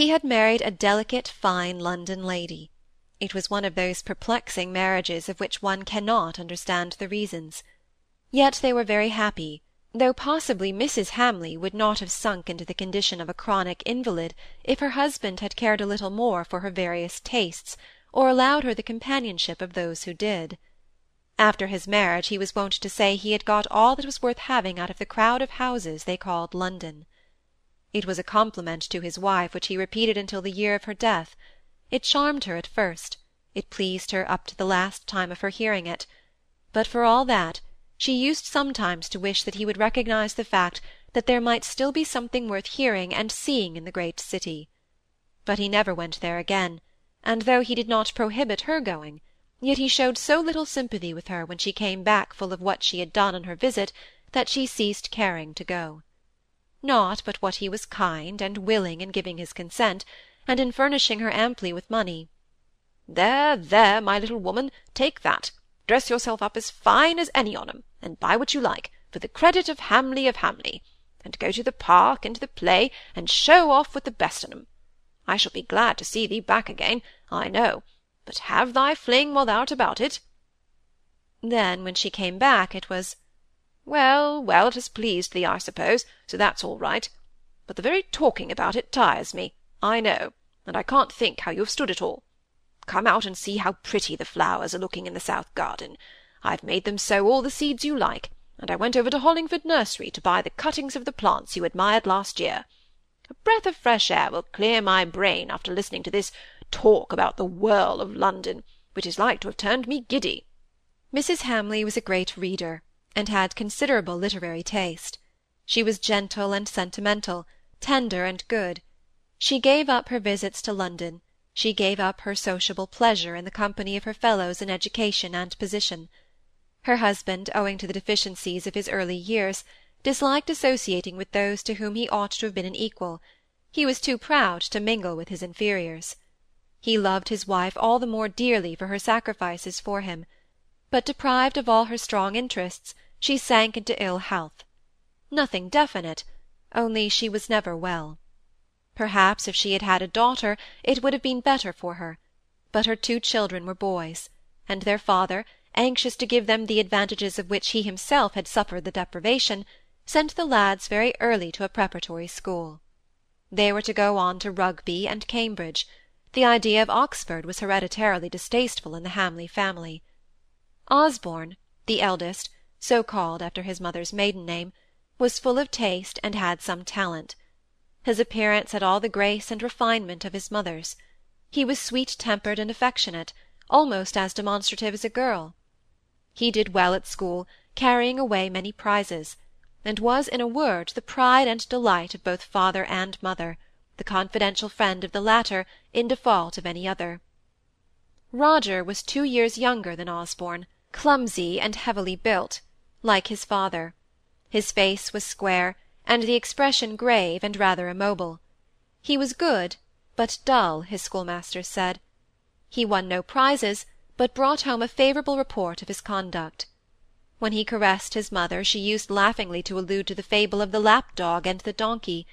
He had married a delicate, fine London lady. It was one of those perplexing marriages of which one cannot understand the reasons. Yet they were very happy, though possibly Mrs. Hamley would not have sunk into the condition of a chronic invalid if her husband had cared a little more for her various tastes, or allowed her the companionship of those who did. After his marriage he was wont to say he had got all that was worth having out of the crowd of houses they called London. It was a compliment to his wife which he repeated until the year of her death. It charmed her at first, it pleased her up to the last time of her hearing it; but for all that, she used sometimes to wish that he would recognize the fact that there might still be something worth hearing and seeing in the great city. But he never went there again, and though he did not prohibit her going, yet he showed so little sympathy with her when she came back full of what she had done on her visit that she ceased caring to go. Not but what he was kind and willing in giving his consent, and in furnishing her amply with money. "There, there, my little woman, take that. Dress yourself up as fine as any on 'em, and buy what you like, for the credit of Hamley of Hamley, and go to the park and the play, and show off with the best on 'em. I shall be glad to see thee back again, I know, but have thy fling while thou'rt about it." Then, when she came back, it was well, well, it has pleased thee, I suppose, so that's all right. But the very talking about it tires me, I know, and I can't think how you have stood it all. Come out and see how pretty the flowers are looking in the south garden. I've made them sow all the seeds you like, and I went over to Hollingford nursery to buy the cuttings of the plants you admired last year. A breath of fresh air will clear my brain after listening to this talk about the whirl of London, which is like to have turned me giddy. Mrs. Hamley was a great reader and had considerable literary taste. She was gentle and sentimental, tender and good. She gave up her visits to London, she gave up her sociable pleasure in the company of her fellows in education and position. Her husband, owing to the deficiencies of his early years, disliked associating with those to whom he ought to have been an equal; he was too proud to mingle with his inferiors. He loved his wife all the more dearly for her sacrifices for him but deprived of all her strong interests, she sank into ill health. Nothing definite, only she was never well. Perhaps if she had had a daughter it would have been better for her, but her two children were boys, and their father, anxious to give them the advantages of which he himself had suffered the deprivation, sent the lads very early to a preparatory school. They were to go on to Rugby and Cambridge; the idea of Oxford was hereditarily distasteful in the Hamley family. Osborne, the eldest, so called after his mother's maiden name, was full of taste and had some talent. His appearance had all the grace and refinement of his mother's. He was sweet-tempered and affectionate, almost as demonstrative as a girl. He did well at school, carrying away many prizes, and was in a word the pride and delight of both father and mother, the confidential friend of the latter in default of any other. Roger was two years younger than Osborne clumsy and heavily built, like his father. His face was square, and the expression grave and rather immobile. He was good, but dull, his schoolmasters said. He won no prizes, but brought home a favourable report of his conduct. When he caressed his mother she used laughingly to allude to the fable of the lap-dog and the donkey.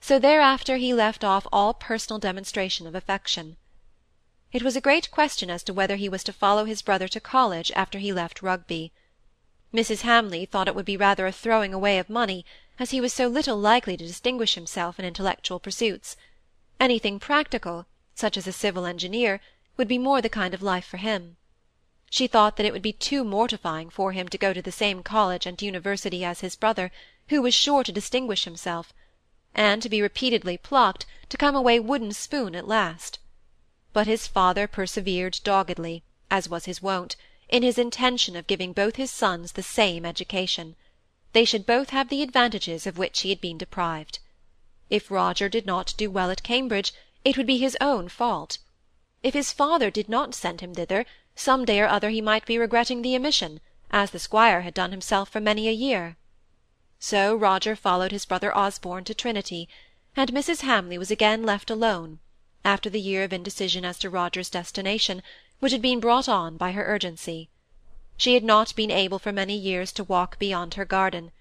So thereafter he left off all personal demonstration of affection. It was a great question as to whether he was to follow his brother to college after he left Rugby. Mrs. Hamley thought it would be rather a throwing away of money, as he was so little likely to distinguish himself in intellectual pursuits. Anything practical, such as a civil engineer, would be more the kind of life for him. She thought that it would be too mortifying for him to go to the same college and university as his brother, who was sure to distinguish himself, and to be repeatedly plucked to come away wooden spoon at last but his father persevered doggedly, as was his wont, in his intention of giving both his sons the same education. They should both have the advantages of which he had been deprived. If Roger did not do well at Cambridge, it would be his own fault. If his father did not send him thither, some day or other he might be regretting the omission, as the squire had done himself for many a year. So Roger followed his brother Osborne to Trinity, and Mrs. Hamley was again left alone after the year of indecision as to Roger's destination, which had been brought on by her urgency. She had not been able for many years to walk beyond her garden.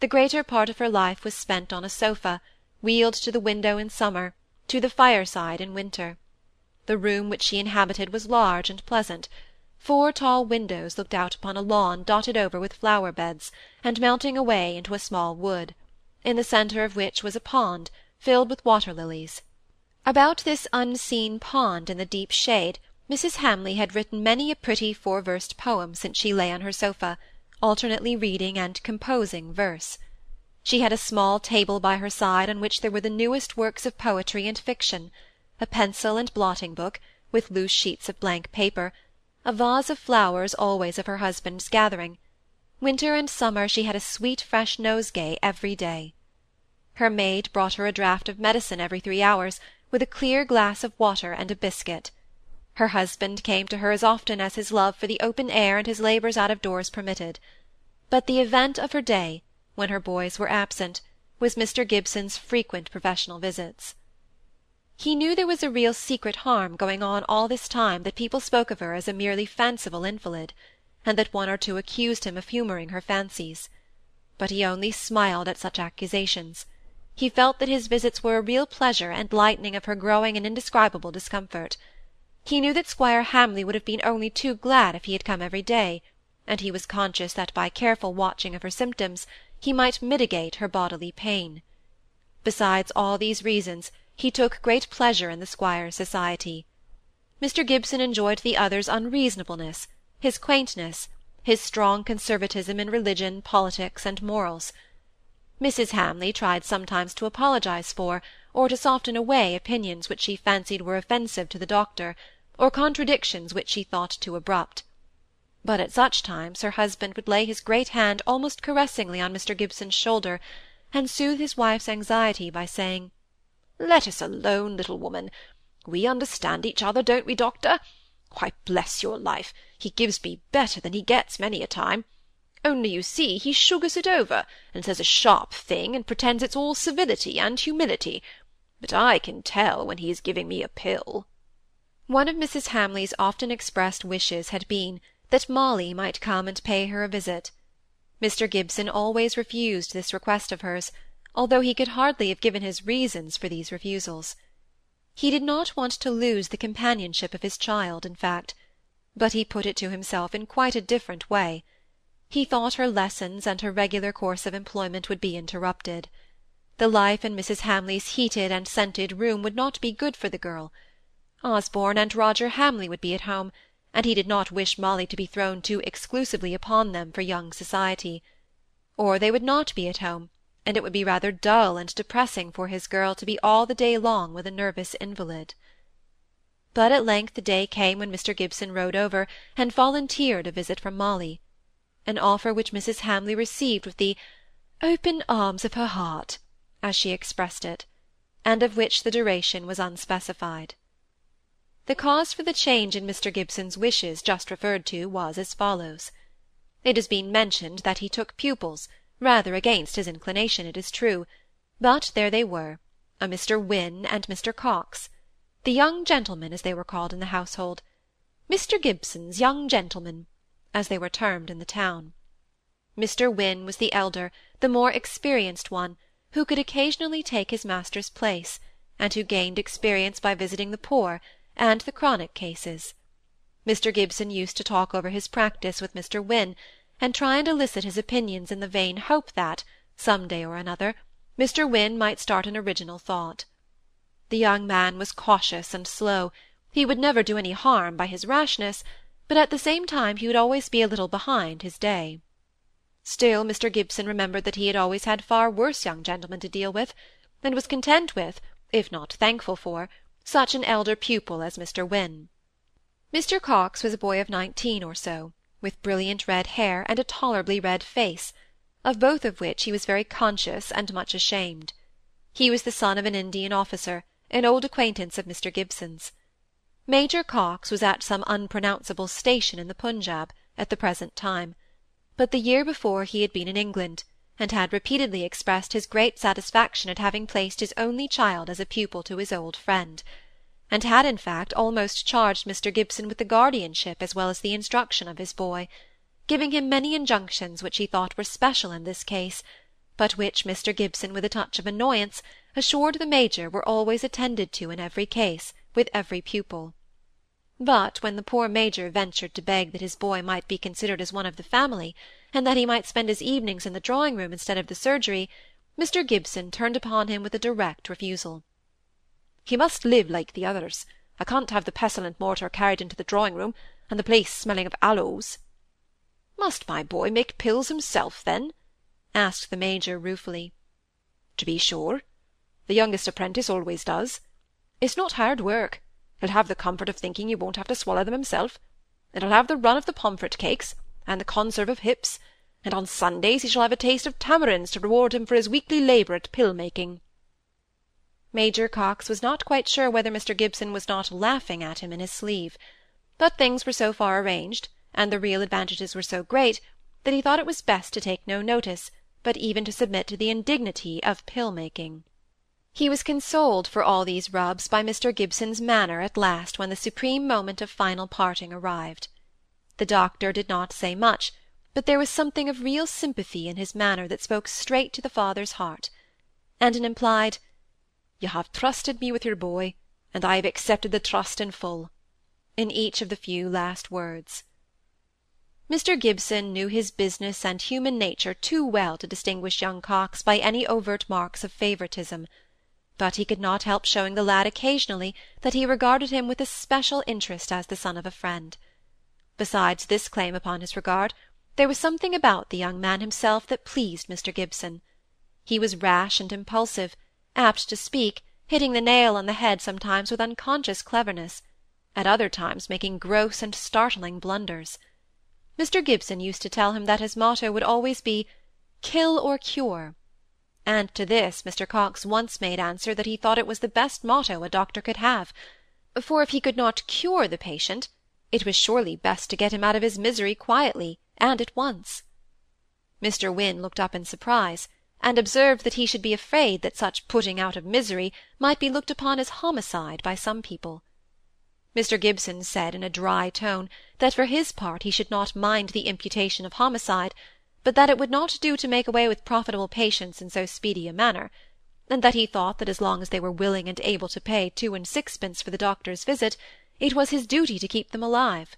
The greater part of her life was spent on a sofa, wheeled to the window in summer, to the fireside in winter. The room which she inhabited was large and pleasant. Four tall windows looked out upon a lawn dotted over with flower beds, and melting away into a small wood, in the centre of which was a pond, filled with water lilies. About this unseen pond in the deep shade Mrs. Hamley had written many a pretty four-versed poem since she lay on her sofa, alternately reading and composing verse. She had a small table by her side on which there were the newest works of poetry and fiction, a pencil and blotting-book, with loose sheets of blank paper, a vase of flowers always of her husband's gathering. Winter and summer she had a sweet fresh nosegay every day. Her maid brought her a draught of medicine every three hours, with a clear glass of water and a biscuit. Her husband came to her as often as his love for the open air and his labours out of doors permitted. But the event of her day, when her boys were absent, was Mr. Gibson's frequent professional visits. He knew there was a real secret harm going on all this time that people spoke of her as a merely fanciful invalid, and that one or two accused him of humouring her fancies. But he only smiled at such accusations. He felt that his visits were a real pleasure and lightening of her growing and indescribable discomfort. He knew that Squire Hamley would have been only too glad if he had come every day, and he was conscious that by careful watching of her symptoms he might mitigate her bodily pain. Besides all these reasons, he took great pleasure in the squire's society. Mr. Gibson enjoyed the other's unreasonableness, his quaintness, his strong conservatism in religion, politics, and morals. Mrs. Hamley tried sometimes to apologize for, or to soften away opinions which she fancied were offensive to the doctor, or contradictions which she thought too abrupt. But at such times her husband would lay his great hand almost caressingly on Mr. Gibson's shoulder, and soothe his wife's anxiety by saying, let us alone, little woman. We understand each other, don't we, doctor? Why, bless your life, he gives me better than he gets many a time. Only, you see, he sugars it over, and says a sharp thing, and pretends it's all civility and humility. But I can tell when he is giving me a pill. One of Mrs. Hamley's often expressed wishes had been, that Molly might come and pay her a visit. Mr. Gibson always refused this request of hers, although he could hardly have given his reasons for these refusals. He did not want to lose the companionship of his child, in fact, but he put it to himself in quite a different way. He thought her lessons and her regular course of employment would be interrupted. The life in Mrs. Hamley's heated and scented room would not be good for the girl. Osborne and Roger Hamley would be at home, and he did not wish Molly to be thrown too exclusively upon them for young society. Or they would not be at home, and it would be rather dull and depressing for his girl to be all the day long with a nervous invalid. But at length the day came when Mr. Gibson rode over and volunteered a visit from Molly, an offer which Mrs. Hamley received with the open arms of her heart, as she expressed it, and of which the duration was unspecified. The cause for the change in Mr. Gibson's wishes just referred to was as follows. It has been mentioned that he took pupils, rather against his inclination, it is true, but there they were, a Mr. Wynne and Mr. Coxe, the young gentlemen, as they were called in the household, Mr. Gibson's young gentlemen, as they were termed in the town. Mr. Wynne was the elder, the more experienced one, who could occasionally take his master's place, and who gained experience by visiting the poor and the chronic cases. Mr. Gibson used to talk over his practice with Mr. Wynne, and try and elicit his opinions in the vain hope that, some day or another, Mr. Wynne might start an original thought. The young man was cautious and slow; he would never do any harm by his rashness, but at the same time he would always be a little behind his day. Still Mr. Gibson remembered that he had always had far worse young gentlemen to deal with, and was content with, if not thankful for, such an elder pupil as Mr. Wynne. Mr. Coxe was a boy of nineteen or so with brilliant red hair and a tolerably red face, of both of which he was very conscious and much ashamed. He was the son of an Indian officer, an old acquaintance of Mr. Gibson's. Major Coxe was at some unpronounceable station in the Punjab at the present time, but the year before he had been in England, and had repeatedly expressed his great satisfaction at having placed his only child as a pupil to his old friend and had in fact almost charged Mr. Gibson with the guardianship as well as the instruction of his boy, giving him many injunctions which he thought were special in this case, but which Mr. Gibson with a touch of annoyance assured the Major were always attended to in every case, with every pupil. But when the poor Major ventured to beg that his boy might be considered as one of the family, and that he might spend his evenings in the drawing-room instead of the surgery, Mr Gibson turned upon him with a direct refusal. "He must live like the others. I can't have the pestle and mortar carried into the drawing-room, and the place smelling of aloes." "Must my boy make pills himself, then?" asked the Major ruefully. "To be sure. The youngest apprentice always does. It's not hard work. He'll have the comfort of thinking he won't have to swallow them himself, and he'll have the run of the pomfret cakes, and the conserve of hips, and on Sundays he shall have a taste of tamarinds to reward him for his weekly labour at pill-making." Major Coxe was not quite sure whether Mr Gibson was not laughing at him in his sleeve; but things were so far arranged, and the real advantages were so great, that he thought it was best to take no notice, but even to submit to the indignity of pill-making. He was consoled for all these rubs by Mr Gibson's manner at last when the supreme moment of final parting arrived. The doctor did not say much, but there was something of real sympathy in his manner that spoke straight to the father's heart, and an implied "You have trusted me with your boy, and I have accepted the trust in full," in each of the few last words. Mr Gibson knew his business and human nature too well to distinguish young Coxe by any overt marks of favouritism, but he could not help showing the lad occasionally that he regarded him with a special interest as the son of a friend. Besides this claim upon his regard, there was something about the young man himself that pleased Mr Gibson. He was rash and impulsive, apt to speak, hitting the nail on the head sometimes with unconscious cleverness, at other times making gross and startling blunders. Mr Gibson used to tell him that his motto would always be "Kill or cure," and to this Mr Coxe once made answer that he thought it was the best motto a doctor could have, for if he could not cure the patient, it was surely best to get him out of his misery quietly, and at once. Mr Wynne looked up in surprise and observed that he should be afraid that such putting out of misery might be looked upon as homicide by some people. Mr Gibson said in a dry tone that for his part he should not mind the imputation of homicide, but that it would not do to make away with profitable patients in so speedy a manner, and that he thought that as long as they were willing and able to pay two and sixpence for the doctor's visit, it was his duty to keep them alive.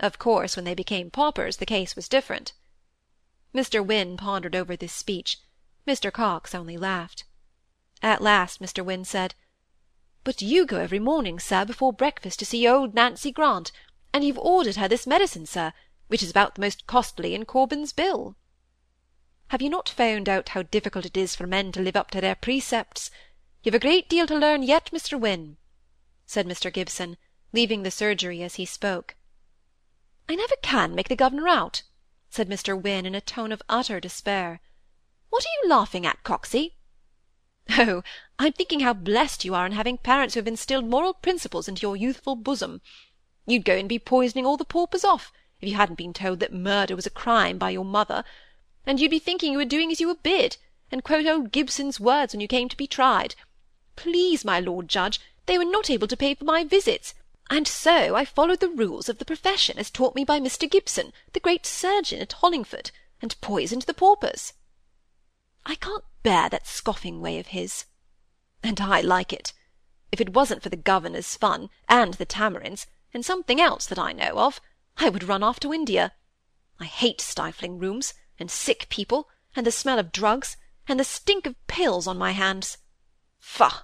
Of course when they became paupers the case was different. Mr Wynne pondered over this speech. Mr Coxe only laughed. At last Mr Wynne said, "But you go every morning, sir, before breakfast to see old Nancy Grant, and you've ordered her this medicine, sir, which is about the most costly in Corbyn's bill." "Have you not found out how difficult it is for men to live up to their precepts? You've a great deal to learn yet, Mr Wynne," said Mr Gibson, leaving the surgery as he spoke. "I never can make the governor out," said Mr Wynne in a tone of utter despair. What are you laughing at, Coxey? Oh, I'm thinking how blessed you are in having parents who have instilled moral principles into your youthful bosom. You'd go and be poisoning all the paupers off, if you hadn't been told that murder was a crime by your mother, and you'd be thinking you were doing as you were bid, and quote old Gibson's words when you came to be tried. Please, my lord judge, they were not able to pay for my visits, and so I followed the rules of the profession as taught me by Mr Gibson, the great surgeon at Hollingford, and poisoned the paupers. I can't bear that scoffing way of his. And I like it. If it wasn't for the governor's fun, and the tamarinds, and something else that I know of, I would run off to India. I hate stifling rooms, and sick people, and the smell of drugs, and the stink of pills on my hands. Faugh!